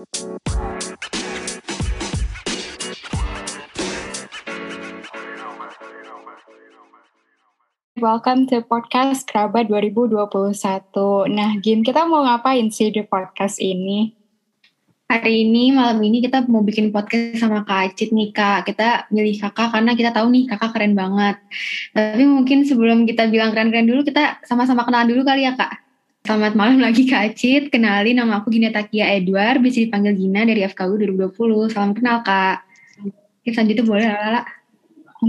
Welcome to podcast Kerabat 2021. Nah, Gin, kita mau ngapain sih di podcast ini? Hari ini, malam ini kita mau bikin podcast sama Kak Acit nih, Kak. Kita milih kakak karena kita tahu nih kakak keren banget. Tapi mungkin sebelum kita bilang keren-keren dulu, kita sama-sama kenalan dulu kali ya, Kak. Selamat malam lagi Kak Acit. Kenalin nama aku Gina Takia Edward, bisa dipanggil Gina dari FKU 2020. Salam kenal, Kak. Kita selanjutnya boleh, Lala.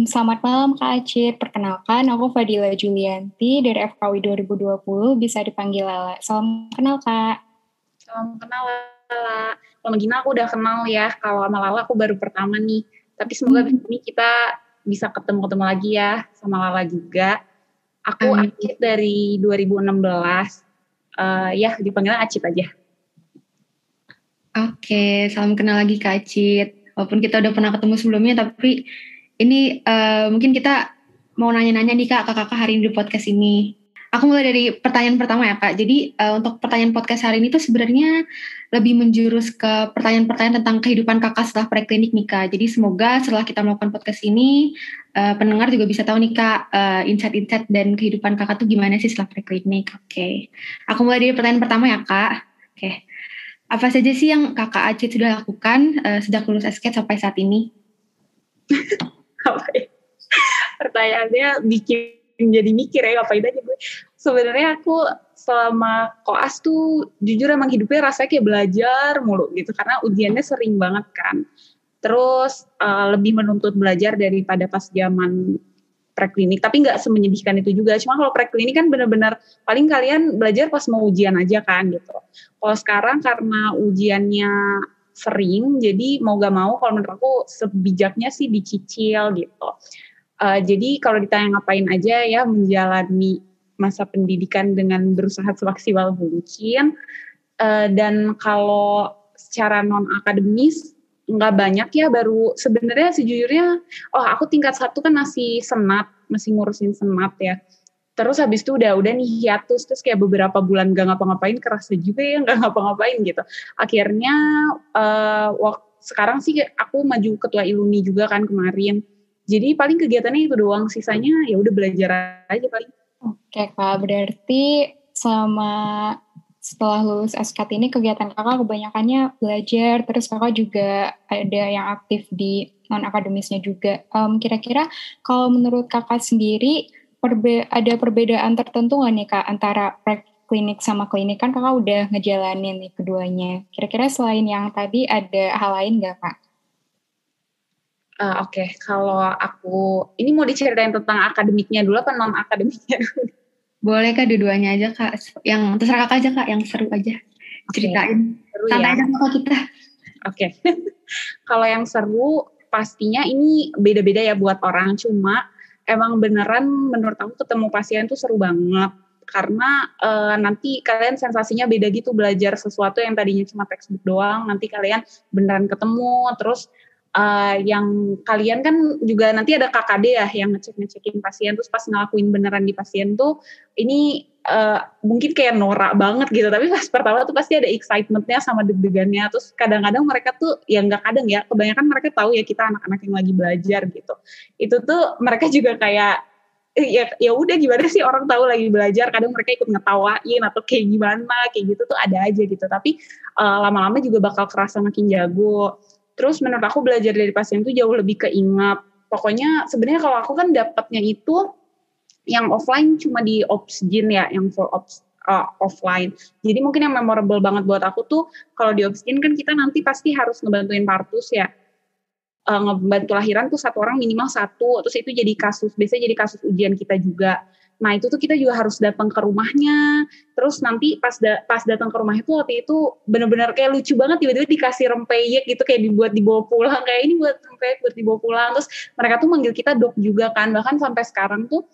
Selamat malam Kak Acit, perkenalkan aku Fadila Julianti dari FKW 2020, bisa dipanggil Lala. Salam kenal Kak. Salam kenal Lala. Sama Gina aku udah kenal ya, kalau sama Lala aku baru pertama nih. Tapi semoga hmm. ini kita bisa ketemu-ketemu lagi ya sama Lala juga. Aku hmm. Acit dari 2016, uh, ya dipanggil Acit aja. Oke, salam kenal lagi Kak Acit. Walaupun kita udah pernah ketemu sebelumnya, tapi ini uh, mungkin kita mau nanya-nanya nih kak, kakak hari ini di podcast ini. Aku mulai dari pertanyaan pertama ya kak. Jadi uh, untuk pertanyaan podcast hari ini tuh sebenarnya lebih menjurus ke pertanyaan-pertanyaan tentang kehidupan kakak setelah preklinik nih kak. Jadi semoga setelah kita melakukan podcast ini, uh, pendengar juga bisa tahu nih kak uh, insight-insight dan kehidupan kakak tuh gimana sih setelah preklinik. Oke, okay. aku mulai dari pertanyaan pertama ya kak. Oke, okay. apa saja sih yang kakak Acit sudah lakukan uh, sejak lulus SK sampai saat ini? ya? Pertanyaannya bikin jadi mikir ya ngapain aja gue. Sebenarnya aku selama koas tuh jujur emang hidupnya rasanya kayak belajar mulu gitu karena ujiannya sering banget kan. Terus uh, lebih menuntut belajar daripada pas zaman preklinik tapi nggak semenyedihkan itu juga cuma kalau preklinik kan benar-benar paling kalian belajar pas mau ujian aja kan gitu kalau sekarang karena ujiannya sering jadi mau gak mau kalau menurut aku sebijaknya sih dicicil gitu uh, jadi kalau ditanya ngapain aja ya menjalani masa pendidikan dengan berusaha semaksimal mungkin uh, dan kalau secara non akademis nggak banyak ya baru sebenarnya sejujurnya oh aku tingkat satu kan masih senat masih ngurusin senat ya. Terus habis itu udah udah nih hiatus terus kayak beberapa bulan gak ngapa-ngapain kerasa juga ya gak ngapa-ngapain gitu. Akhirnya uh, waktu sekarang sih aku maju ketua iluni juga kan kemarin jadi paling kegiatannya itu doang sisanya ya udah belajar aja paling oke kak berarti selama setelah lulus SKT ini kegiatan kakak kebanyakannya belajar terus kakak juga ada yang aktif di non akademisnya juga um, kira-kira kalau menurut kakak sendiri perbe ada perbedaan tertentu nggak nih kak antara klinik sama klinik kan kakak udah ngejalanin nih keduanya. Kira-kira selain yang tadi ada hal lain nggak kak? Uh, Oke, okay. kalau aku ini mau diceritain tentang akademiknya dulu apa non akademiknya dulu? Boleh kak dua-duanya aja kak, yang terserah kakak aja kak, yang seru aja ceritain. Seru Santai ya. aja kak kita. Oke, okay. kalau yang seru pastinya ini beda-beda ya buat orang, cuma emang beneran menurut aku ketemu pasien tuh seru banget karena uh, nanti kalian sensasinya beda gitu belajar sesuatu yang tadinya cuma textbook doang nanti kalian beneran ketemu terus uh, yang kalian kan juga nanti ada KKD ya yang ngecek ngecekin pasien. Terus pas ngelakuin beneran di pasien tuh ini uh, mungkin kayak norak banget gitu. Tapi pas pertama tuh pasti ada excitementnya sama deg-degannya. Terus kadang-kadang mereka tuh ya nggak kadang ya kebanyakan mereka tahu ya kita anak-anak yang lagi belajar gitu. Itu tuh mereka juga kayak eh, ya ya udah gimana sih orang tahu lagi belajar. Kadang mereka ikut ngetawain atau kayak gimana kayak gitu tuh ada aja gitu. Tapi uh, lama-lama juga bakal kerasa makin jago terus menurut aku belajar dari pasien tuh jauh lebih keingat pokoknya sebenarnya kalau aku kan dapatnya itu yang offline cuma di Opsgin ya, yang full ops, uh, offline. Jadi mungkin yang memorable banget buat aku tuh kalau di Opsgin kan kita nanti pasti harus ngebantuin partus ya. Uh, ngebantu lahiran tuh satu orang minimal satu, terus itu jadi kasus, biasanya jadi kasus ujian kita juga. Nah itu tuh kita juga harus datang ke rumahnya. Terus nanti pas da pas datang ke rumah itu waktu itu bener-bener kayak lucu banget tiba-tiba dikasih rempeyek gitu kayak dibuat dibawa pulang kayak ini buat rempeyek buat dibawa pulang. Terus mereka tuh manggil kita dok juga kan bahkan sampai sekarang tuh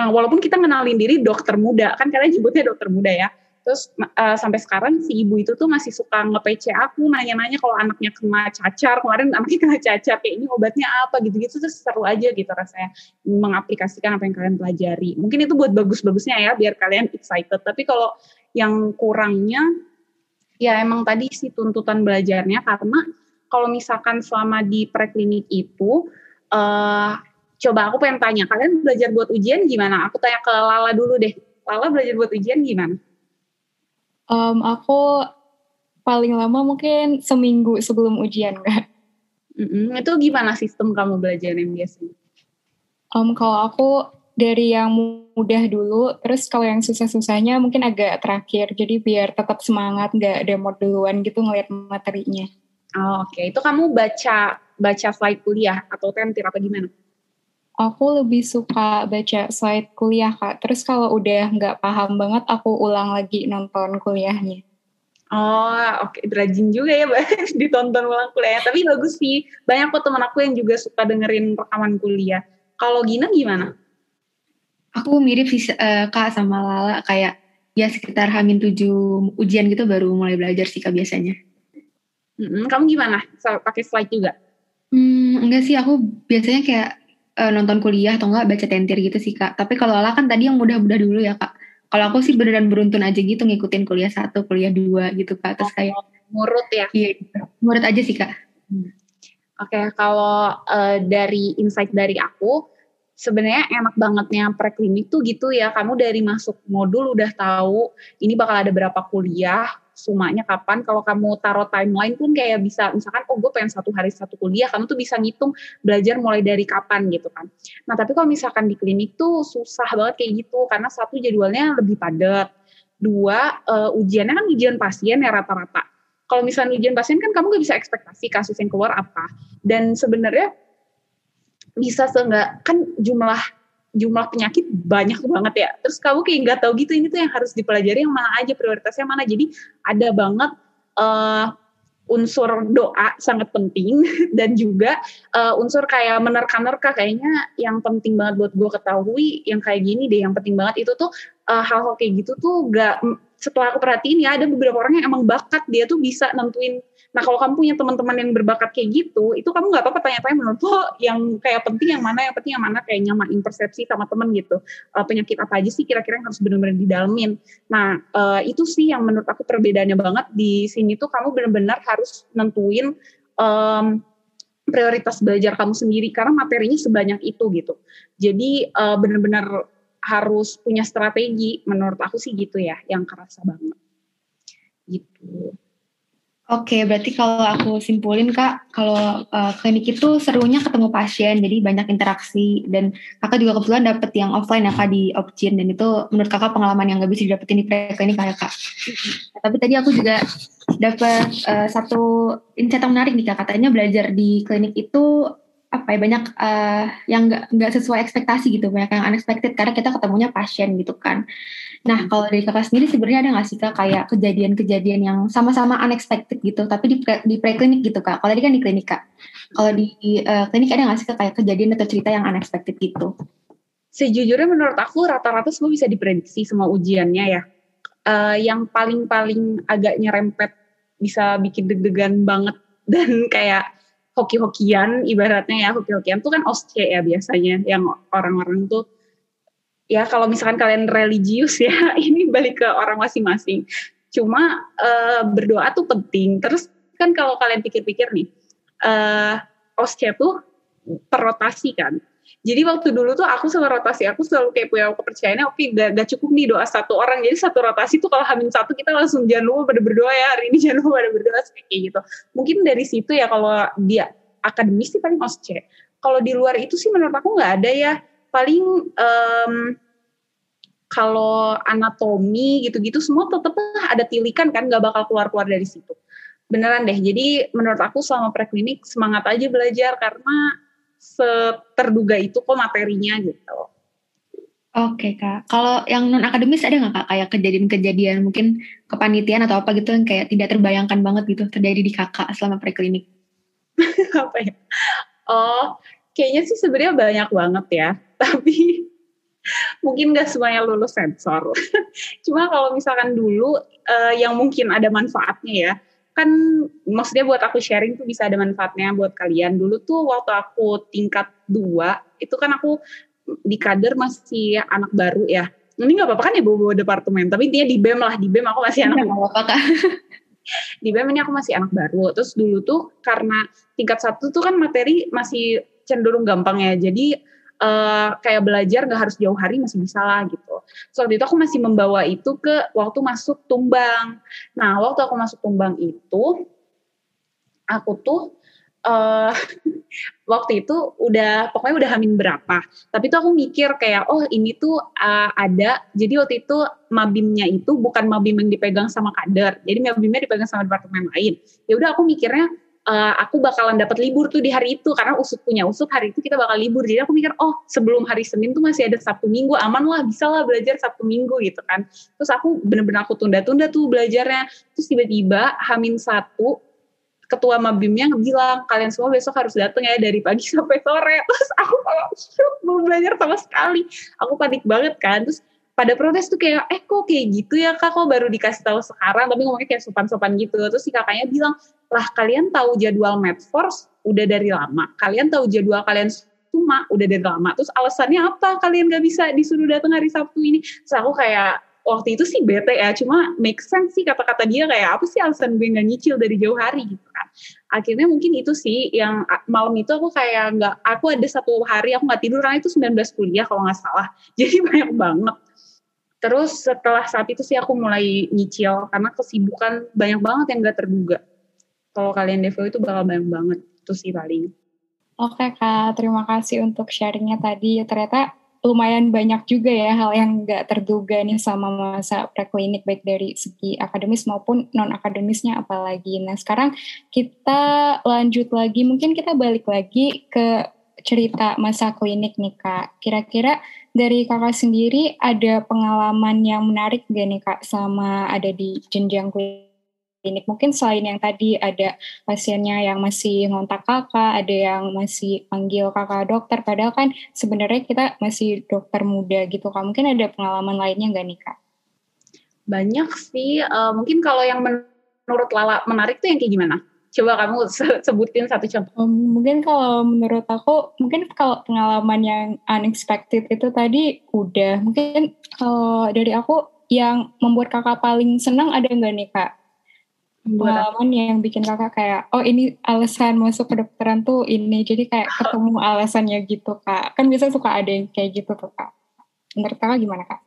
uh, walaupun kita kenalin diri dokter muda kan kalian nyebutnya dokter muda ya terus uh, sampai sekarang si ibu itu tuh masih suka nge-PC aku nanya-nanya kalau anaknya kena cacar kemarin anaknya kena cacar kayak ini obatnya apa gitu-gitu terus seru aja gitu rasanya mengaplikasikan apa yang kalian pelajari mungkin itu buat bagus-bagusnya ya biar kalian excited tapi kalau yang kurangnya Ya emang tadi sih tuntutan belajarnya karena kalau misalkan selama di preklinik itu, uh, coba aku pengen tanya, kalian belajar buat ujian gimana? Aku tanya ke Lala dulu deh. Lala belajar buat ujian gimana? Um, aku paling lama mungkin seminggu sebelum ujian, Kak. Mm-hmm. Itu gimana sistem kamu belajar biasanya? Um, kalau aku dari yang mudah dulu, terus kalau yang susah-susahnya mungkin agak terakhir. Jadi biar tetap semangat, nggak demo duluan gitu ngeliat materinya. Oh, Oke, okay. itu kamu baca baca slide kuliah atau tentir apa gimana? Aku lebih suka baca slide kuliah kak. Terus kalau udah nggak paham banget, aku ulang lagi nonton kuliahnya. Oh, oke, okay. rajin juga ya, ditonton ulang kuliah. Tapi bagus sih, banyak kok teman aku yang juga suka dengerin rekaman kuliah. Kalau Gina gimana? Aku mirip sih uh, kak sama Lala, kayak ya sekitar hamin tujuh ujian gitu baru mulai belajar sih kak biasanya. Hmm, kamu gimana? Pakai slide juga? Hmm, enggak sih, aku biasanya kayak uh, nonton kuliah atau enggak baca tentir gitu sih kak. Tapi kalau Lala kan tadi yang mudah-mudah dulu ya kak kalau aku sih beneran beruntun aja gitu ngikutin kuliah satu, kuliah dua gitu kak. Terus kayak oh, murut ya? Iya, murut aja sih kak. Hmm. Oke, okay, kalau uh, dari insight dari aku, sebenarnya enak bangetnya preklinik tuh gitu ya. Kamu dari masuk modul udah tahu ini bakal ada berapa kuliah, sumanya kapan. Kalau kamu taruh timeline pun kayak bisa, misalkan, oh gue pengen satu hari satu kuliah, kamu tuh bisa ngitung belajar mulai dari kapan gitu kan. Nah tapi kalau misalkan di klinik tuh susah banget kayak gitu, karena satu jadwalnya lebih padat. Dua, uh, ujiannya kan ujian pasien ya rata-rata. Kalau misalnya ujian pasien kan kamu gak bisa ekspektasi kasus yang keluar apa. Dan sebenarnya bisa seenggak, kan jumlah jumlah penyakit banyak banget ya. Terus kamu kayak nggak tahu gitu ini tuh yang harus dipelajari yang mana aja prioritasnya mana. Jadi ada banget uh, unsur doa sangat penting dan juga uh, unsur kayak menerka-nerka kayaknya yang penting banget buat gue ketahui yang kayak gini deh yang penting banget itu tuh uh, hal-hal kayak gitu tuh gak setelah aku perhatiin ya ada beberapa orang yang emang bakat dia tuh bisa nentuin Nah kalau kamu punya teman-teman yang berbakat kayak gitu, itu kamu nggak apa-apa tanya-tanya menurut lo yang kayak penting yang mana, yang penting yang mana, kayak nyamain persepsi sama temen gitu. Uh, penyakit apa aja sih kira-kira yang harus benar-benar didalamin. Nah uh, itu sih yang menurut aku perbedaannya banget di sini tuh kamu benar-benar harus nentuin um, prioritas belajar kamu sendiri karena materinya sebanyak itu gitu. Jadi uh, benar-benar harus punya strategi. Menurut aku sih gitu ya yang kerasa banget. Gitu. Oke, berarti kalau aku simpulin kak, kalau uh, klinik itu serunya ketemu pasien, jadi banyak interaksi. Dan kakak juga kebetulan dapet yang offline ya kak di Opcin dan itu menurut kakak pengalaman yang nggak bisa didapetin di preklinik kayak kak. Nah, tapi tadi aku juga dapat uh, satu insight menarik nih kak, katanya belajar di klinik itu apa ya banyak uh, yang nggak nggak sesuai ekspektasi gitu, banyak yang unexpected karena kita ketemunya pasien gitu kan. Nah, kalau dari kakak sendiri sebenarnya ada nggak sih kak kayak kejadian-kejadian yang sama-sama unexpected gitu, tapi di pre, di preklinik gitu kak. Kalau tadi kan di klinik kak. Kalau di uh, klinik ada nggak sih kak kayak kejadian atau cerita yang unexpected gitu? Sejujurnya menurut aku rata-rata semua bisa diprediksi semua ujiannya ya. Uh, yang paling-paling agak nyerempet bisa bikin deg-degan banget dan kayak hoki-hokian ibaratnya ya hoki-hokian tuh kan OSCE ya biasanya yang orang-orang tuh. Ya kalau misalkan kalian religius ya ini balik ke orang masing-masing. Cuma uh, berdoa tuh penting. Terus kan kalau kalian pikir-pikir nih uh, osce tuh perrotasi kan jadi waktu dulu tuh aku sama rotasi aku selalu kayak punya kepercayaannya oke okay, gak, gak cukup nih doa satu orang. Jadi satu rotasi tuh kalau hamil satu kita langsung jangan lupa pada berdoa ya. Hari ini jangan lupa pada berdoa kayak gitu. Mungkin dari situ ya kalau dia akademis sih paling osce kalau di luar itu sih menurut aku nggak ada ya. Paling um, kalau anatomi gitu-gitu semua tetap ada tilikan kan nggak bakal keluar-keluar dari situ. Beneran deh. Jadi menurut aku selama preklinik semangat aja belajar karena seterduga itu kok materinya gitu Oke kak, kalau yang non akademis ada nggak kak kayak kejadian-kejadian mungkin kepanitiaan atau apa gitu yang kayak tidak terbayangkan banget gitu terjadi di kakak selama preklinik? apa ya? Oh, kayaknya sih sebenarnya banyak banget ya. Tapi mungkin gak semuanya lulus sensor. Cuma kalau misalkan dulu uh, yang mungkin ada manfaatnya ya, kan maksudnya buat aku sharing tuh bisa ada manfaatnya buat kalian. Dulu tuh waktu aku tingkat dua, itu kan aku di kader masih anak baru ya. Ini nggak apa-apa kan ya bawa-bawa departemen, tapi intinya di BEM lah, di BEM aku masih anak. Nggak apa-apa kak. di BEM ini aku masih anak baru. Terus dulu tuh karena tingkat satu tuh kan materi masih cenderung gampang ya. Jadi uh, kayak belajar nggak harus jauh hari masih bisa lah gitu. So waktu itu aku masih membawa itu ke waktu masuk tumbang. Nah waktu aku masuk tumbang itu aku tuh uh, waktu itu udah pokoknya udah hamin berapa tapi tuh aku mikir kayak oh ini tuh uh, ada jadi waktu itu mabimnya itu bukan mabim yang dipegang sama kader jadi mabimnya dipegang sama departemen lain ya udah aku mikirnya uh, aku bakalan dapat libur tuh di hari itu karena usut punya usut hari itu kita bakal libur. Jadi aku mikir oh sebelum hari Senin tuh masih ada Sabtu Minggu aman lah bisa lah belajar Sabtu Minggu gitu kan. Terus aku bener-bener aku tunda-tunda tuh belajarnya. Terus tiba-tiba hamin satu ketua mabimnya bilang kalian semua besok harus datang ya dari pagi sampai sore. Terus aku kalau belum belajar sama sekali. Aku panik banget kan. Terus pada protes tuh kayak eh kok kayak gitu ya kak? Kok baru dikasih tahu sekarang? Tapi ngomongnya kayak sopan-sopan gitu. Terus si kakaknya bilang lah kalian tahu jadwal Medforce udah dari lama. Kalian tahu jadwal kalian cuma udah dari lama. Terus alasannya apa kalian gak bisa disuruh datang hari Sabtu ini? Terus aku kayak waktu itu sih bete ya cuma make sense sih kata-kata dia kayak apa sih alasan gue nggak nyicil dari jauh hari? Gitu kan. Akhirnya mungkin itu sih yang malam itu aku kayak nggak aku ada satu hari aku nggak tidur karena itu 19 kuliah kalau nggak salah. Jadi banyak banget. Terus setelah saat itu sih aku mulai nyicil karena kesibukan banyak banget yang nggak terduga kalau kalian devo itu bakal banyak banget itu sih paling Oke Kak, terima kasih untuk sharingnya tadi. Ternyata lumayan banyak juga ya hal yang nggak terduga nih sama masa preklinik baik dari segi akademis maupun non akademisnya apalagi. Nah sekarang kita lanjut lagi, mungkin kita balik lagi ke cerita masa klinik nih kak. Kira-kira dari kakak sendiri ada pengalaman yang menarik gak nih kak sama ada di jenjang klinik? Klinik. Mungkin selain yang tadi ada pasiennya yang masih ngontak kakak, ada yang masih panggil kakak dokter, padahal kan sebenarnya kita masih dokter muda gitu kak. Mungkin ada pengalaman lainnya nggak nih kak? Banyak sih. Uh, mungkin kalau yang menurut Lala menarik tuh yang kayak gimana? Coba kamu sebutin satu contoh. Um, mungkin kalau menurut aku, mungkin kalau pengalaman yang unexpected itu tadi udah. Mungkin kalau dari aku yang membuat kakak paling senang ada nggak nih kak? Pengalaman yang bikin kakak kayak oh ini alasan masuk kedokteran tuh ini. Jadi kayak ketemu alasannya gitu kak. Kan biasa suka ada yang kayak gitu tuh kak. Menurut kakak gimana kak?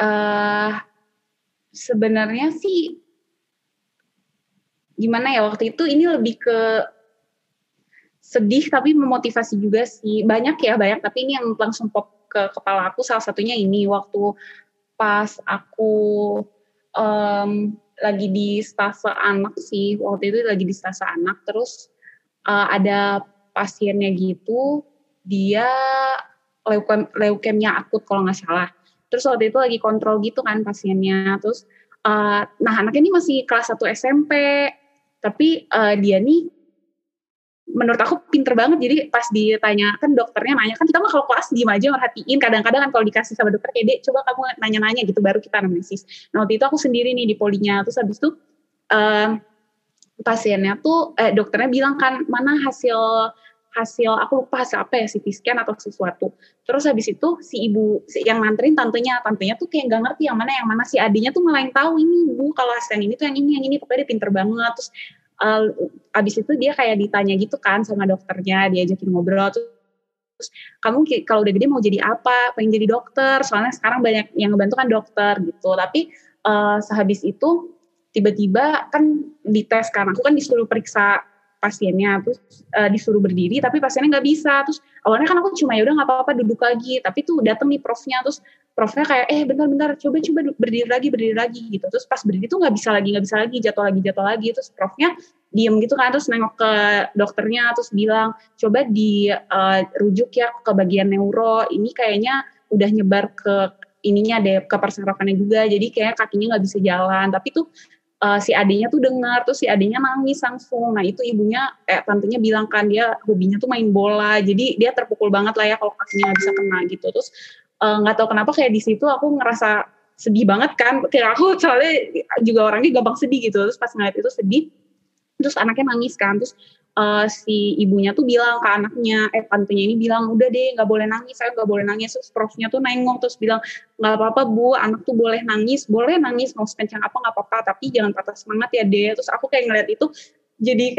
Uh, sebenarnya sih gimana ya waktu itu ini lebih ke sedih tapi memotivasi juga sih. Banyak ya banyak tapi ini yang langsung pop ke kepala aku. Salah satunya ini waktu pas aku um, lagi di stase anak sih. Waktu itu lagi di stase anak. Terus uh, ada pasiennya gitu. Dia leukem leukemia akut kalau nggak salah. Terus waktu itu lagi kontrol gitu kan pasiennya. Terus uh, nah anaknya ini masih kelas 1 SMP tapi uh, dia nih menurut aku pinter banget. Jadi pas ditanya kan dokternya nanya kan kita mah kalau kelas diem aja merhatiin. Kadang-kadang kan kalau dikasih sama dokter kayak coba kamu nanya-nanya gitu baru kita analisis. Nah waktu itu aku sendiri nih di polinya. Terus habis itu uh, pasiennya tuh eh, dokternya bilang kan mana hasil hasil aku lupa hasil apa ya CT scan atau sesuatu. Terus habis itu si ibu yang nganterin tantenya tantenya tuh kayak nggak ngerti yang mana yang mana. Si adiknya tuh malah yang tahu ini bu kalau hasil ini tuh yang ini yang ini. Pokoknya dia pinter banget. Terus uh, abis itu dia kayak ditanya gitu kan sama dokternya diajakin ngobrol terus kamu kalau udah gede mau jadi apa? Pengen jadi dokter? Soalnya sekarang banyak yang ngebantu kan dokter gitu. Tapi uh, sehabis itu tiba-tiba kan dites kan aku kan disuruh periksa pasiennya terus uh, disuruh berdiri tapi pasiennya nggak bisa. Terus awalnya kan aku cuma ya udah nggak apa-apa duduk lagi. Tapi tuh dateng nih profnya terus profnya kayak eh bentar-bentar coba coba berdiri lagi berdiri lagi gitu. Terus pas berdiri tuh nggak bisa lagi nggak bisa lagi jatuh lagi jatuh lagi. Terus profnya diem gitu kan terus nengok ke dokternya terus bilang coba dirujuk uh, ya ke bagian neuro. Ini kayaknya udah nyebar ke ininya deh ke persarafannya juga. Jadi kayak kakinya nggak bisa jalan. Tapi tuh uh, si adiknya tuh dengar terus si adiknya nangis langsung. Nah itu ibunya eh tantenya bilang kan dia hobinya tuh main bola. Jadi dia terpukul banget lah ya kalau kakinya bisa kena gitu. Terus eh, nggak uh, tahu kenapa kayak di situ aku ngerasa sedih banget kan. Kayak aku soalnya juga orangnya gampang sedih gitu. Terus pas ngeliat itu sedih terus anaknya nangis kan. Terus uh, si ibunya tuh bilang ke anaknya, eh tantenya ini bilang udah deh nggak boleh nangis, saya nggak boleh nangis. Terus profnya tuh nengok terus bilang nggak apa-apa bu, anak tuh boleh nangis, boleh nangis mau sekencang apa nggak apa-apa, tapi jangan patah semangat ya deh. Terus aku kayak ngeliat itu jadi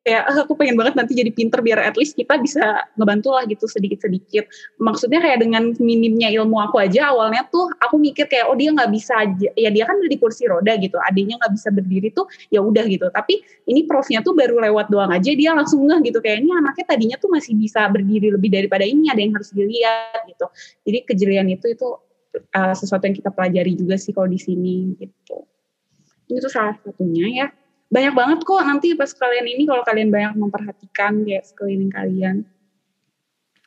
kayak ah, aku pengen banget nanti jadi pinter biar at least kita bisa ngebantu lah gitu sedikit-sedikit. Maksudnya kayak dengan minimnya ilmu aku aja awalnya tuh aku mikir kayak oh dia nggak bisa ya dia kan udah di kursi roda gitu, adiknya nggak bisa berdiri tuh ya udah gitu. Tapi ini profnya tuh baru lewat doang aja dia langsung ngeh gitu kayak ini anaknya tadinya tuh masih bisa berdiri lebih daripada ini ada yang harus dilihat gitu. Jadi kejelian itu itu uh, sesuatu yang kita pelajari juga sih kalau di sini gitu. Ini tuh salah satunya ya banyak banget kok nanti pas kalian ini kalau kalian banyak memperhatikan kayak sekeliling kalian.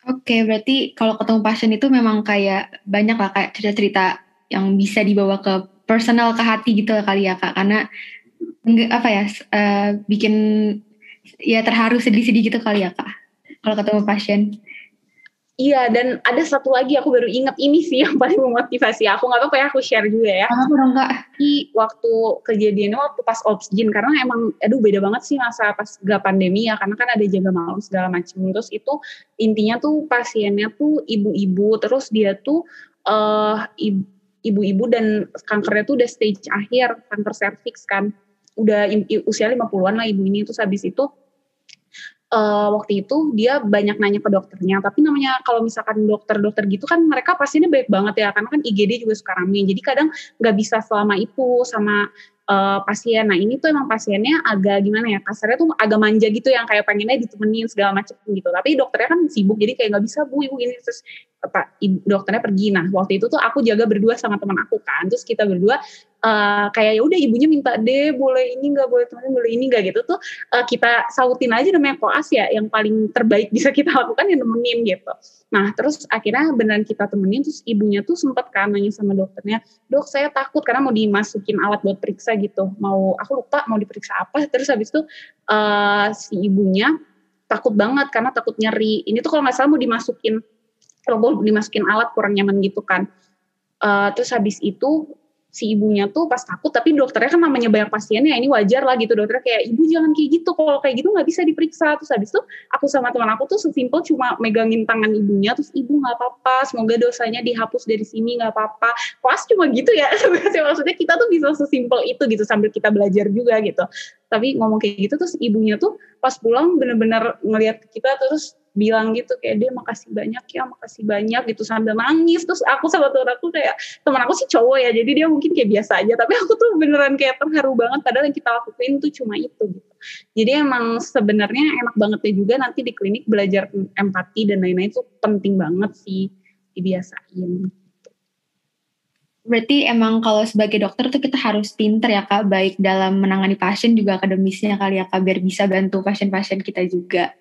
Oke, okay, berarti kalau ketemu pasien itu memang kayak banyak lah kayak cerita-cerita yang bisa dibawa ke personal ke hati gitu kali ya kak, karena apa ya uh, bikin ya terharu sedih-sedih gitu kali ya kak, kalau ketemu pasien. Iya, dan ada satu lagi aku baru ingat ini sih yang paling memotivasi aku. Nggak apa-apa ya, aku share juga ya. Apa dong, Kak? Di waktu kejadiannya waktu pas oksigen, karena emang, aduh beda banget sih masa pas gak pandemi ya, karena kan ada jaga malam segala macam. Terus itu intinya tuh pasiennya tuh ibu-ibu, terus dia tuh uh, ibu-ibu dan kankernya tuh udah stage akhir, kanker serviks kan. Udah usia 50-an lah ibu ini, terus habis itu uh, waktu itu dia banyak nanya ke dokternya tapi namanya kalau misalkan dokter-dokter gitu kan mereka pastinya baik banget ya karena kan IGD juga suka rame jadi kadang nggak bisa selama itu sama uh, pasien. Nah ini tuh emang pasiennya agak gimana ya kasarnya tuh agak manja gitu yang kayak pengennya ditemenin segala macam gitu. Tapi dokternya kan sibuk jadi kayak nggak bisa bu ibu ini terus apa dokternya pergi. Nah waktu itu tuh aku jaga berdua sama teman aku kan. Terus kita berdua uh, kayak ya udah ibunya minta deh boleh ini nggak boleh temenin boleh ini nggak gitu tuh uh, kita sautin aja namanya koas ya yang paling terbaik bisa kita lakukan ya nemenin gitu. Nah terus akhirnya beneran kita temenin terus ibunya tuh sempat kan nanya sama dokternya dok saya takut karena mau dimasukin alat buat periksa gitu. Mau aku lupa mau diperiksa apa. Terus habis itu uh, si ibunya takut banget karena takut nyeri. Ini tuh kalau nggak salah mau dimasukin mau dimasukin alat kurang nyaman gitu kan. Uh, terus habis itu si ibunya tuh pas takut tapi dokternya kan namanya banyak pasiennya ini wajar lah gitu dokternya kayak ibu jangan kayak gitu kalau kayak gitu nggak bisa diperiksa. Terus habis itu aku sama teman aku tuh sesimpel cuma megangin tangan ibunya terus ibu nggak apa-apa semoga dosanya dihapus dari sini nggak apa-apa. Pas cuma gitu ya maksudnya kita tuh bisa sesimpel itu gitu sambil kita belajar juga gitu tapi ngomong kayak gitu terus ibunya tuh pas pulang bener-bener ngelihat kita terus bilang gitu kayak dia makasih banyak ya makasih banyak gitu sambil nangis. Terus aku sama temen aku kayak temen aku sih cowok ya jadi dia mungkin kayak biasa aja. Tapi aku tuh beneran kayak terharu banget padahal yang kita lakuin tuh cuma itu gitu. Jadi emang sebenarnya enak banget ya juga nanti di klinik belajar empati dan lain-lain itu penting banget sih dibiasain Berarti emang kalau sebagai dokter tuh kita harus pinter ya kak, baik dalam menangani pasien juga akademisnya kali ya kak, biar bisa bantu pasien-pasien kita juga.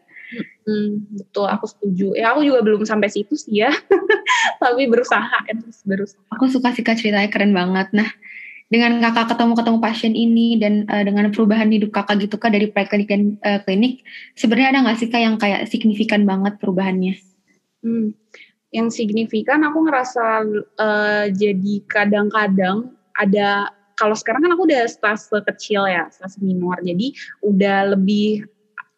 Hmm, betul, aku setuju. Ya aku juga belum sampai situ sih ya, tapi berusaha kan berusaha. Aku suka sih kak ceritanya keren banget. Nah, dengan kakak ketemu-ketemu pasien ini dan uh, dengan perubahan hidup kakak gitu kak dari preklinik dan uh, klinik, sebenarnya ada nggak sih kak yang kayak signifikan banget perubahannya? Hmm, yang signifikan aku ngerasa uh, jadi kadang-kadang ada kalau sekarang kan aku udah stase kecil ya, stase minor, jadi udah lebih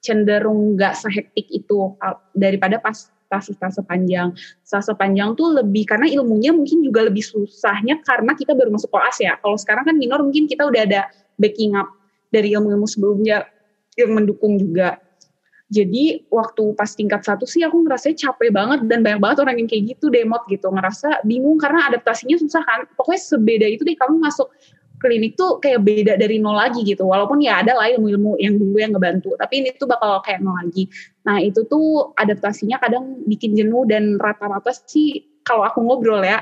cenderung nggak sehektik itu daripada pas fase-fase panjang. Fase panjang tuh lebih karena ilmunya mungkin juga lebih susahnya karena kita baru masuk kelas ya. Kalau sekarang kan minor mungkin kita udah ada backing up dari ilmu-ilmu sebelumnya yang mendukung juga. Jadi waktu pas tingkat satu sih aku ngerasa capek banget dan banyak banget orang yang kayak gitu demot gitu ngerasa bingung karena adaptasinya susah kan. Pokoknya sebeda itu deh kamu masuk klinik tuh kayak beda dari nol lagi gitu. Walaupun ya ada lah ilmu-ilmu yang dulu yang ngebantu, tapi ini tuh bakal kayak nol lagi. Nah itu tuh adaptasinya kadang bikin jenuh dan rata-rata sih kalau aku ngobrol ya,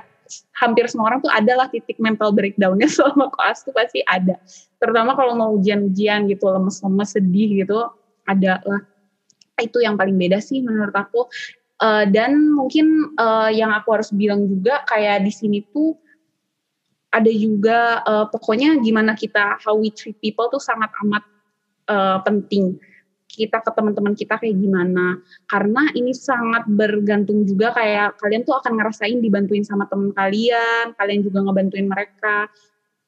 hampir semua orang tuh ada lah titik mental breakdownnya selama kelas tuh pasti ada. Terutama kalau mau ujian-ujian gitu, lemes-lemes, sedih gitu, ada lah. Itu yang paling beda sih menurut aku. Uh, dan mungkin uh, yang aku harus bilang juga kayak di sini tuh ada juga uh, pokoknya gimana kita how we treat people tuh sangat amat uh, penting. Kita ke teman-teman kita kayak gimana. Karena ini sangat bergantung juga kayak kalian tuh akan ngerasain dibantuin sama teman kalian kalian juga ngebantuin mereka.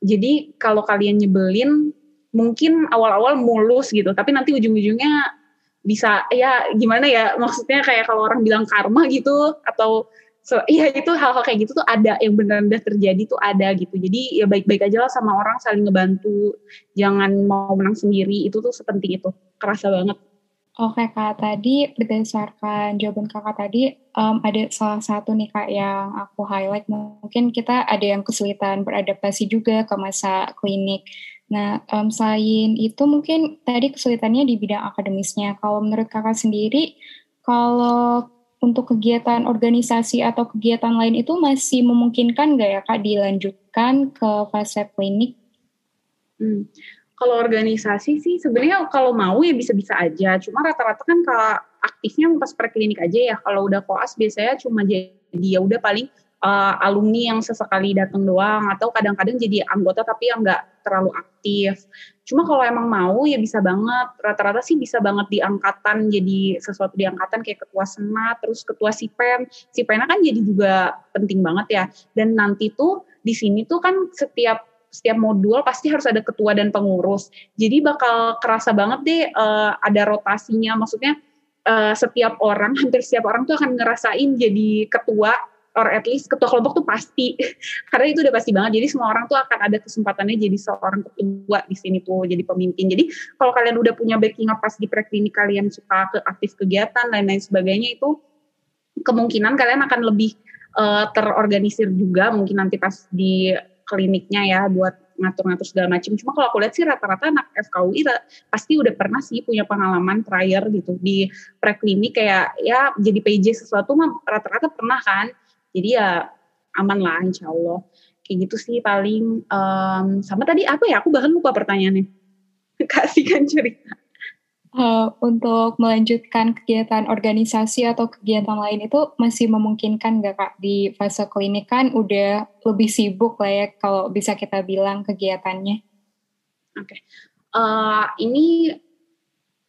Jadi kalau kalian nyebelin mungkin awal-awal mulus gitu tapi nanti ujung-ujungnya bisa ya gimana ya maksudnya kayak kalau orang bilang karma gitu atau so, iya itu hal-hal kayak gitu tuh ada yang benar benar terjadi tuh ada gitu. Jadi ya baik-baik aja lah sama orang saling ngebantu jangan mau menang sendiri itu tuh sepenting itu kerasa banget. Oke kak, tadi berdasarkan jawaban kakak tadi um, ada salah satu nih kak yang aku highlight. Mungkin kita ada yang kesulitan beradaptasi juga ke masa klinik. Nah um, selain itu mungkin tadi kesulitannya di bidang akademisnya. Kalau menurut kakak sendiri, kalau untuk kegiatan organisasi atau kegiatan lain itu masih memungkinkan nggak ya kak dilanjutkan ke fase klinik? Hmm kalau organisasi sih sebenarnya kalau mau ya bisa-bisa aja. Cuma rata-rata kan kalau aktifnya pas preklinik aja ya. Kalau udah koas biasanya cuma jadi ya udah paling uh, alumni yang sesekali datang doang atau kadang-kadang jadi anggota tapi yang nggak terlalu aktif. Cuma kalau emang mau ya bisa banget. Rata-rata sih bisa banget di angkatan jadi sesuatu di angkatan kayak ketua senat, terus ketua sipen. Sipennya kan jadi juga penting banget ya. Dan nanti tuh di sini tuh kan setiap setiap modul pasti harus ada ketua dan pengurus. Jadi bakal kerasa banget deh uh, ada rotasinya. Maksudnya uh, setiap orang, hampir setiap orang tuh akan ngerasain jadi ketua or at least ketua kelompok tuh pasti. Karena itu udah pasti banget. Jadi semua orang tuh akan ada kesempatannya jadi seorang ketua di sini tuh jadi pemimpin. Jadi kalau kalian udah punya backing up pas di preklinik kalian suka ke aktif kegiatan lain-lain sebagainya itu kemungkinan kalian akan lebih uh, terorganisir juga mungkin nanti pas di kliniknya ya buat ngatur-ngatur segala macam. Cuma kalau aku lihat sih rata-rata anak FKUI pasti udah pernah sih punya pengalaman prior gitu di preklinik kayak ya jadi PJ sesuatu mah rata-rata pernah kan. Jadi ya aman lah insya Allah. Kayak gitu sih paling um, sama tadi apa ya aku bahkan lupa pertanyaannya. Kasih kan cerita uh, untuk melanjutkan kegiatan organisasi atau kegiatan lain itu masih memungkinkan nggak kak di fase klinik kan udah lebih sibuk lah ya kalau bisa kita bilang kegiatannya. Oke, okay. uh, eh, ini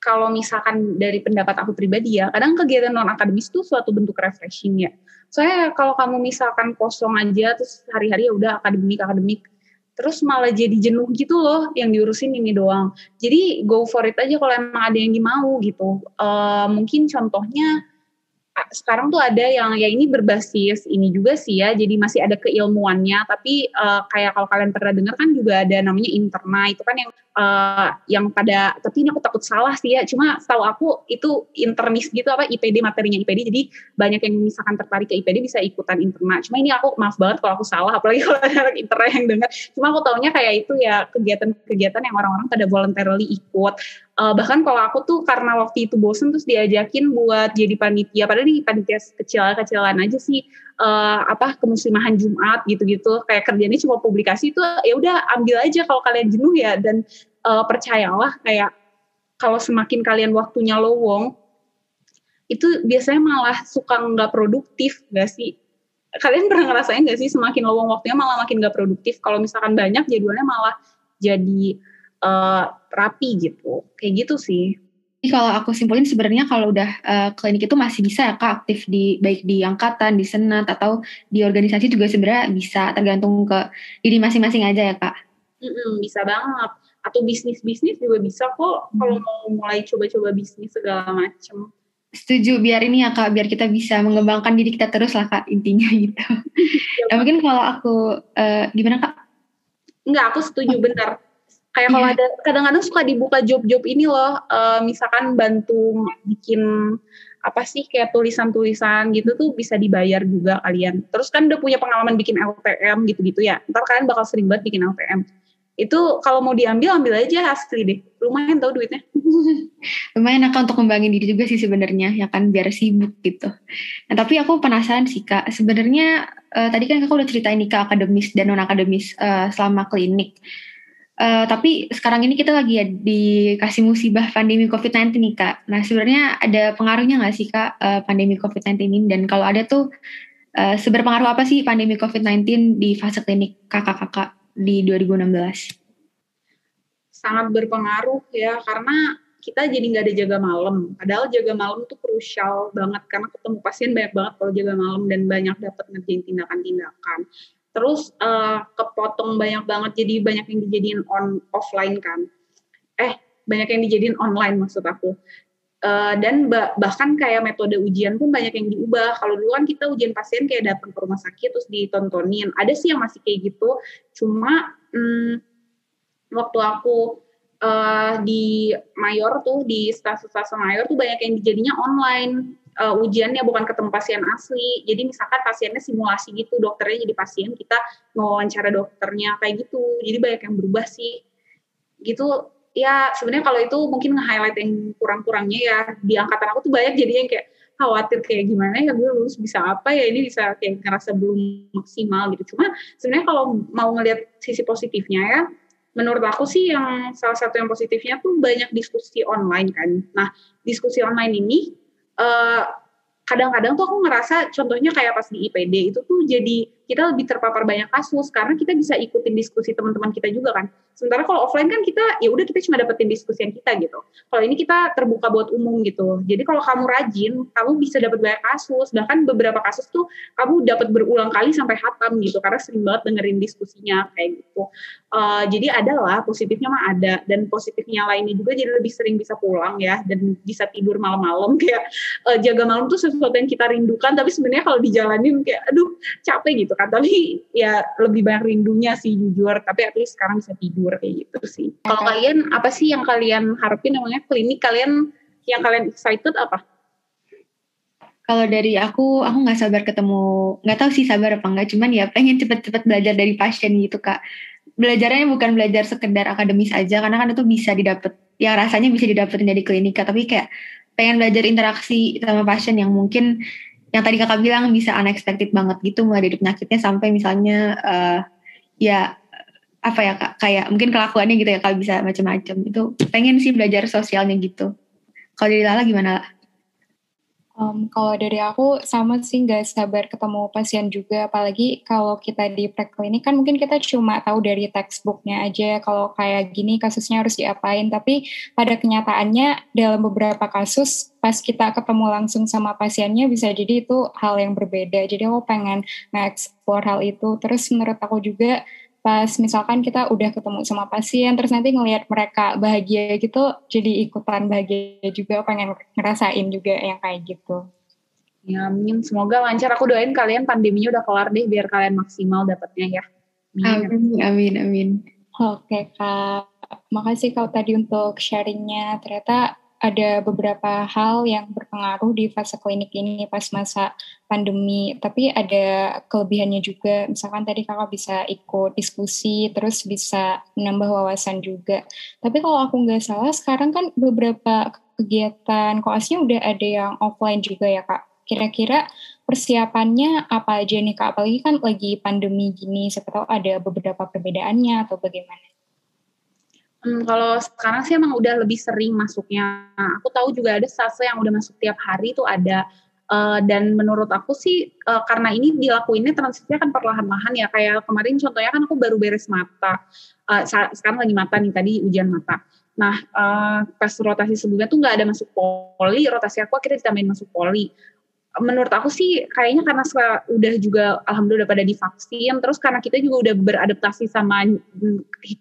kalau misalkan dari pendapat aku pribadi ya, kadang kegiatan non akademis itu suatu bentuk refreshing ya. Soalnya kalau kamu misalkan kosong aja terus hari-hari ya udah akademik akademik terus malah jadi jenuh gitu loh yang diurusin ini doang. Jadi go for it aja kalau emang ada yang dimau gitu. Uh, mungkin contohnya sekarang tuh ada yang ya ini berbasis ini juga sih ya jadi masih ada keilmuannya tapi uh, kayak kalau kalian pernah dengar kan juga ada namanya interna itu kan yang uh, yang pada tapi ini aku takut salah sih ya. Cuma tahu aku itu internis gitu apa IPD materinya IPD jadi banyak yang misalkan tertarik ke IPD bisa ikutan interna. Cuma ini aku maaf banget kalau aku salah apalagi kalau ada anak interna yang dengar cuma aku taunya kayak itu ya kegiatan-kegiatan yang orang-orang pada voluntarily ikut. Uh, bahkan kalau aku tuh karena waktu itu bosen terus diajakin buat jadi panitia. Padahal di panitia kecil-kecilan aja sih uh, apa kemuslimahan Jumat gitu-gitu kayak kerjanya cuma publikasi itu ya udah ambil aja kalau kalian jenuh ya dan uh, percayalah kayak kalau semakin kalian waktunya lowong itu biasanya malah suka nggak produktif gak sih kalian pernah ngerasain gak sih semakin lowong waktunya malah makin nggak produktif kalau misalkan banyak jadwalnya malah jadi uh, rapi gitu. Kayak gitu sih. Jadi kalau aku simpulin sebenarnya kalau udah uh, klinik itu masih bisa ya kak aktif di baik di angkatan, di senat atau di organisasi juga sebenarnya bisa tergantung ke diri masing-masing aja ya kak. Mm-mm, bisa banget. Atau bisnis-bisnis juga bisa kok kalau mau mulai coba-coba bisnis segala macam. Setuju, biar ini ya kak, biar kita bisa mengembangkan diri kita terus lah kak intinya gitu. ya, nah, mungkin kalau aku uh, gimana kak? Enggak, aku setuju benar kayak kalau iya. ada kadang-kadang suka dibuka job-job ini loh uh, misalkan bantu bikin apa sih kayak tulisan-tulisan gitu tuh bisa dibayar juga kalian. Terus kan udah punya pengalaman bikin LTM gitu-gitu ya ntar kalian bakal sering banget bikin LTM itu kalau mau diambil ambil aja asli deh. Lumayan tau duitnya. Lumayan akan untuk kembangin diri juga sih sebenarnya ya kan biar sibuk gitu. Nah tapi aku penasaran sih kak. Sebenarnya uh, tadi kan kakak udah ceritain nih kak akademis dan non akademis uh, selama klinik Uh, tapi sekarang ini kita lagi ya dikasih musibah pandemi COVID-19 nih Kak. Nah sebenarnya ada pengaruhnya nggak sih Kak uh, pandemi COVID-19 ini? Dan kalau ada tuh uh, seberpengaruh apa sih pandemi COVID-19 di fase klinik kakak-kakak di 2016? Sangat berpengaruh ya karena kita jadi nggak ada jaga malam. Padahal jaga malam tuh krusial banget karena ketemu pasien banyak banget kalau jaga malam dan banyak dapat ngerjain tindakan-tindakan terus uh, kepotong banyak banget jadi banyak yang dijadiin on offline kan eh banyak yang dijadiin online maksud aku Uh, dan bahkan kayak metode ujian pun banyak yang diubah. Kalau dulu kan kita ujian pasien kayak datang ke rumah sakit terus ditontonin. Ada sih yang masih kayak gitu. Cuma hmm, waktu aku uh, di Mayor tuh di stasiun-stasiun Mayor tuh banyak yang jadinya online uh, ujiannya bukan ketemu pasien asli. Jadi misalkan pasiennya simulasi gitu, dokternya jadi pasien, kita wawancara dokternya kayak gitu. Jadi banyak yang berubah sih. Gitu ya sebenarnya kalau itu mungkin nge-highlight yang kurang-kurangnya ya di angkatan aku tuh banyak jadi yang kayak khawatir kayak gimana ya gue lulus bisa apa ya ini bisa kayak ngerasa belum maksimal gitu cuma sebenarnya kalau mau ngelihat sisi positifnya ya menurut aku sih yang salah satu yang positifnya tuh banyak diskusi online kan nah diskusi online ini eh, kadang-kadang tuh aku ngerasa contohnya kayak pas di IPD itu tuh jadi kita lebih terpapar banyak kasus karena kita bisa ikutin diskusi teman-teman kita juga kan. Sementara kalau offline kan kita ya udah kita cuma dapetin diskusi yang kita gitu. Kalau ini kita terbuka buat umum gitu. Jadi kalau kamu rajin, kamu bisa dapat banyak kasus. Bahkan beberapa kasus tuh kamu dapat berulang kali sampai hatam gitu karena sering banget dengerin diskusinya kayak gitu. Uh, jadi adalah positifnya mah ada dan positifnya lainnya juga jadi lebih sering bisa pulang ya dan bisa tidur malam-malam kayak uh, jaga malam tuh sesuatu yang kita rindukan tapi sebenarnya kalau dijalanin kayak aduh capek gitu kan tapi ya lebih banyak rindunya sih jujur. Tapi at least sekarang bisa tidur kayak gitu sih. Kalau kalian apa sih yang kalian harapin? Namanya klinik kalian yang kalian excited apa? Kalau dari aku, aku nggak sabar ketemu, nggak tahu sih sabar apa enggak, cuman ya pengen cepet-cepet belajar dari pasien gitu kak. Belajarnya bukan belajar sekedar akademis aja, karena kan itu bisa didapat, yang rasanya bisa didapetin dari klinika, tapi kayak pengen belajar interaksi sama pasien yang mungkin yang tadi kakak bilang bisa unexpected banget gitu mulai dari penyakitnya sampai misalnya uh, ya apa ya kak? Kayak mungkin kelakuannya gitu ya kak bisa macam-macam. Itu pengen sih belajar sosialnya gitu. Kalau dari Lala gimana lah? Um, kalau dari aku sama sih nggak sabar ketemu pasien juga, apalagi kalau kita di preklinik kan mungkin kita cuma tahu dari textbooknya aja kalau kayak gini kasusnya harus diapain, tapi pada kenyataannya dalam beberapa kasus pas kita ketemu langsung sama pasiennya bisa jadi itu hal yang berbeda. Jadi aku pengen nge-explore hal itu. Terus menurut aku juga pas misalkan kita udah ketemu sama pasien terus nanti ngelihat mereka bahagia gitu jadi ikutan bahagia juga pengen ngerasain juga yang kayak gitu. Ya amin. Semoga lancar. Aku doain kalian pandeminya udah kelar deh biar kalian maksimal dapatnya ya. Amin. Amin amin oke kak. Makasih kau tadi untuk sharingnya. Ternyata ada beberapa hal yang berpengaruh di fase klinik ini pas masa pandemi, tapi ada kelebihannya juga. Misalkan tadi kakak bisa ikut diskusi, terus bisa menambah wawasan juga. Tapi kalau aku nggak salah, sekarang kan beberapa kegiatan koasnya udah ada yang offline juga ya kak. Kira-kira persiapannya apa aja nih kak? Apalagi kan lagi pandemi gini, siapa tahu ada beberapa perbedaannya atau bagaimana? Hmm, kalau sekarang sih emang udah lebih sering masuknya. Aku tahu juga ada sase yang udah masuk tiap hari itu ada. Uh, dan menurut aku sih uh, karena ini dilakuinnya transisinya kan perlahan-lahan ya. Kayak kemarin contohnya kan aku baru beres mata. Uh, sekarang lagi mata nih tadi ujian mata. Nah uh, pas rotasi sebelumnya tuh nggak ada masuk poli. Rotasi aku akhirnya ditambahin masuk poli menurut aku sih kayaknya karena udah juga alhamdulillah udah pada divaksin terus karena kita juga udah beradaptasi sama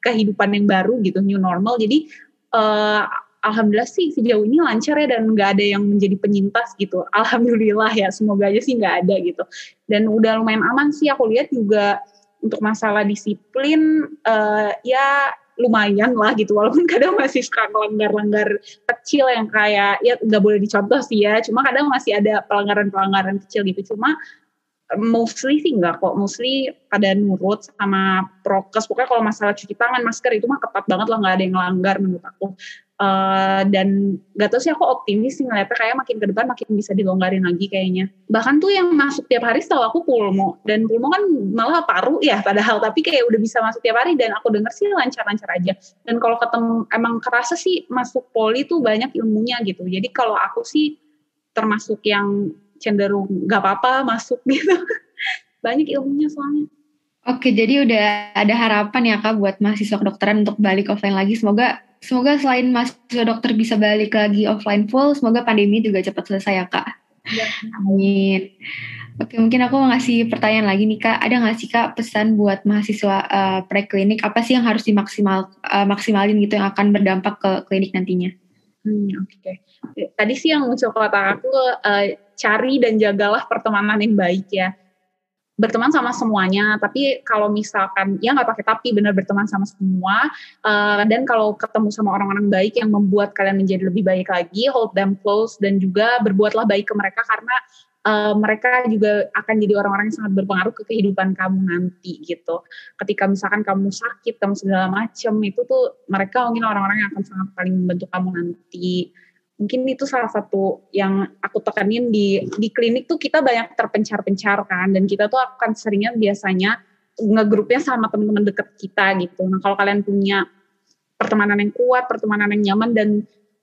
kehidupan yang baru gitu new normal jadi uh, alhamdulillah sih sejauh ini lancar ya dan nggak ada yang menjadi penyintas gitu. Alhamdulillah ya semoga aja sih nggak ada gitu. Dan udah lumayan aman sih aku lihat juga untuk masalah disiplin uh, ya lumayan lah gitu walaupun kadang masih suka melanggar-langgar kecil yang kayak ya nggak boleh dicontoh sih ya cuma kadang masih ada pelanggaran-pelanggaran kecil gitu. Cuma mostly sih enggak kok mostly pada nurut sama prokes. Pokoknya kalau masalah cuci tangan masker itu mah ketat banget lah nggak ada yang melanggar menurut aku Uh, dan gak tau sih aku optimis sih ngeliatnya kayak makin ke depan makin bisa dilonggarin lagi kayaknya. Bahkan tuh yang masuk tiap hari setahu aku pulmo. Dan pulmo kan malah paru ya padahal. Tapi kayak udah bisa masuk tiap hari dan aku denger sih lancar-lancar aja. Dan kalau ketemu emang kerasa sih masuk poli tuh banyak ilmunya gitu. Jadi kalau aku sih termasuk yang cenderung gak apa-apa masuk gitu. banyak ilmunya soalnya. Oke, jadi udah ada harapan ya Kak buat mahasiswa kedokteran untuk balik offline lagi. Semoga semoga selain mahasiswa dokter bisa balik lagi offline full, semoga pandemi juga cepat selesai ya Kak. Ya. Amin. Oke, mungkin aku mau ngasih pertanyaan lagi nih Kak. Ada nggak sih Kak pesan buat mahasiswa uh, preklinik? Apa sih yang harus dimaksimal uh, maksimalin gitu yang akan berdampak ke klinik nantinya? Hmm, Oke, okay. tadi sih yang muncul ke otak aku uh, cari dan jagalah pertemanan yang baik ya. Berteman sama semuanya, tapi kalau misalkan ya nggak pakai tapi benar berteman sama semua. Uh, dan kalau ketemu sama orang-orang baik yang membuat kalian menjadi lebih baik lagi, hold them close dan juga berbuatlah baik ke mereka karena uh, mereka juga akan jadi orang-orang yang sangat berpengaruh ke kehidupan kamu nanti gitu. Ketika misalkan kamu sakit, kamu segala macam itu tuh mereka mungkin orang-orang yang akan sangat paling membantu kamu nanti. Mungkin itu salah satu yang aku tekanin di di klinik tuh kita banyak terpencar-pencar kan dan kita tuh akan seringnya biasanya ngegrupnya sama teman-teman deket kita gitu. Nah kalau kalian punya pertemanan yang kuat, pertemanan yang nyaman dan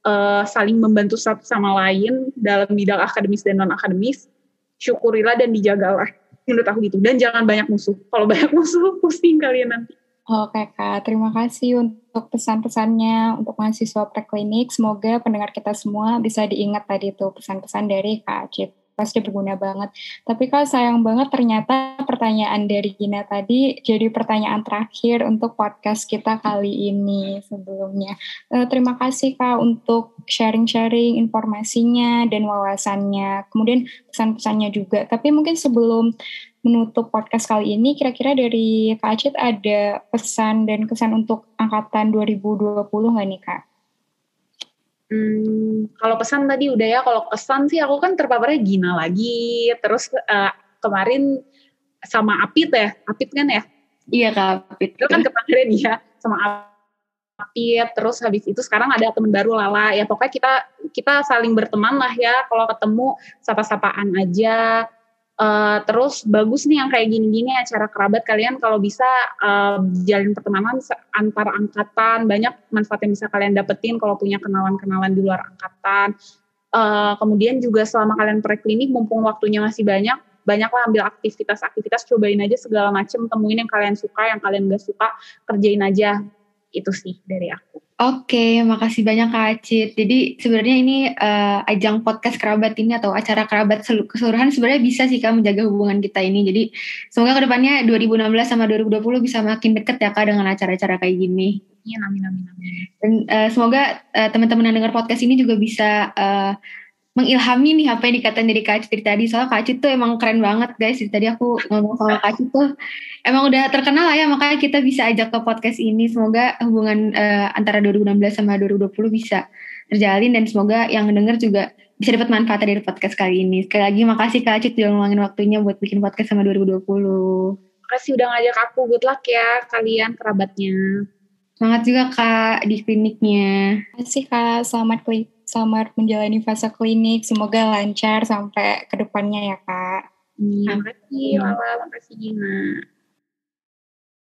uh, saling membantu satu sama lain dalam bidang akademis dan non akademis syukurilah dan dijagalah. Menurut aku gitu. Dan jangan banyak musuh. Kalau banyak musuh pusing kalian nanti Oke Kak, terima kasih untuk pesan-pesannya untuk mahasiswa preklinik. Semoga pendengar kita semua bisa diingat tadi itu pesan-pesan dari Kak Acit pasti berguna banget. Tapi kalau sayang banget ternyata pertanyaan dari Gina tadi jadi pertanyaan terakhir untuk podcast kita kali ini sebelumnya. Uh, terima kasih Kak untuk sharing-sharing informasinya dan wawasannya. Kemudian pesan-pesannya juga. Tapi mungkin sebelum menutup podcast kali ini, kira-kira dari Kak Acit ada pesan dan kesan untuk angkatan 2020 nggak nih Kak? Hmm, kalau pesan tadi udah ya, kalau kesan sih aku kan terpaparnya Gina lagi, terus uh, kemarin sama Apit ya, Apit kan ya? Iya kak, Apit. Itu kan kemarin ya, sama Apit, terus habis itu sekarang ada teman baru Lala, ya pokoknya kita kita saling berteman lah ya, kalau ketemu sapa-sapaan aja, Uh, terus bagus nih yang kayak gini-gini acara kerabat kalian kalau bisa uh, jalin pertemanan antar angkatan banyak manfaat yang bisa kalian dapetin kalau punya kenalan-kenalan di luar angkatan. Uh, kemudian juga selama kalian preklinik mumpung waktunya masih banyak banyaklah ambil aktivitas-aktivitas cobain aja segala macam temuin yang kalian suka yang kalian gak suka kerjain aja itu sih dari aku. Oke, makasih banyak Kak Acit. Jadi sebenarnya ini uh, ajang podcast kerabat ini atau acara kerabat keseluruhan sebenarnya bisa sih Kak menjaga hubungan kita ini. Jadi semoga ke depannya 2016 sama 2020 bisa makin deket ya Kak dengan acara-acara kayak gini. Iya, amin, amin, amin. Dan uh, semoga uh, teman-teman yang dengar podcast ini juga bisa uh, mengilhami nih apa yang dikatain dari Kak Acit tadi. Soalnya Kak Acit tuh emang keren banget guys. Jadi tadi aku ngomong sama Kak Acit tuh emang udah terkenal lah ya. Makanya kita bisa ajak ke podcast ini. Semoga hubungan uh, antara 2016 sama 2020 bisa terjalin. Dan semoga yang denger juga bisa dapat manfaat dari podcast kali ini. Sekali lagi makasih Kak Acit udah ngeluangin waktunya buat bikin podcast sama 2020 makasih udah ngajak aku. Good luck ya kalian kerabatnya. Semangat juga Kak di kliniknya. Makasih Kak. Selamat klik selamat menjalani fase klinik. Semoga lancar sampai ke depannya ya Kak. Terima kasih. Lala, makasih Gina.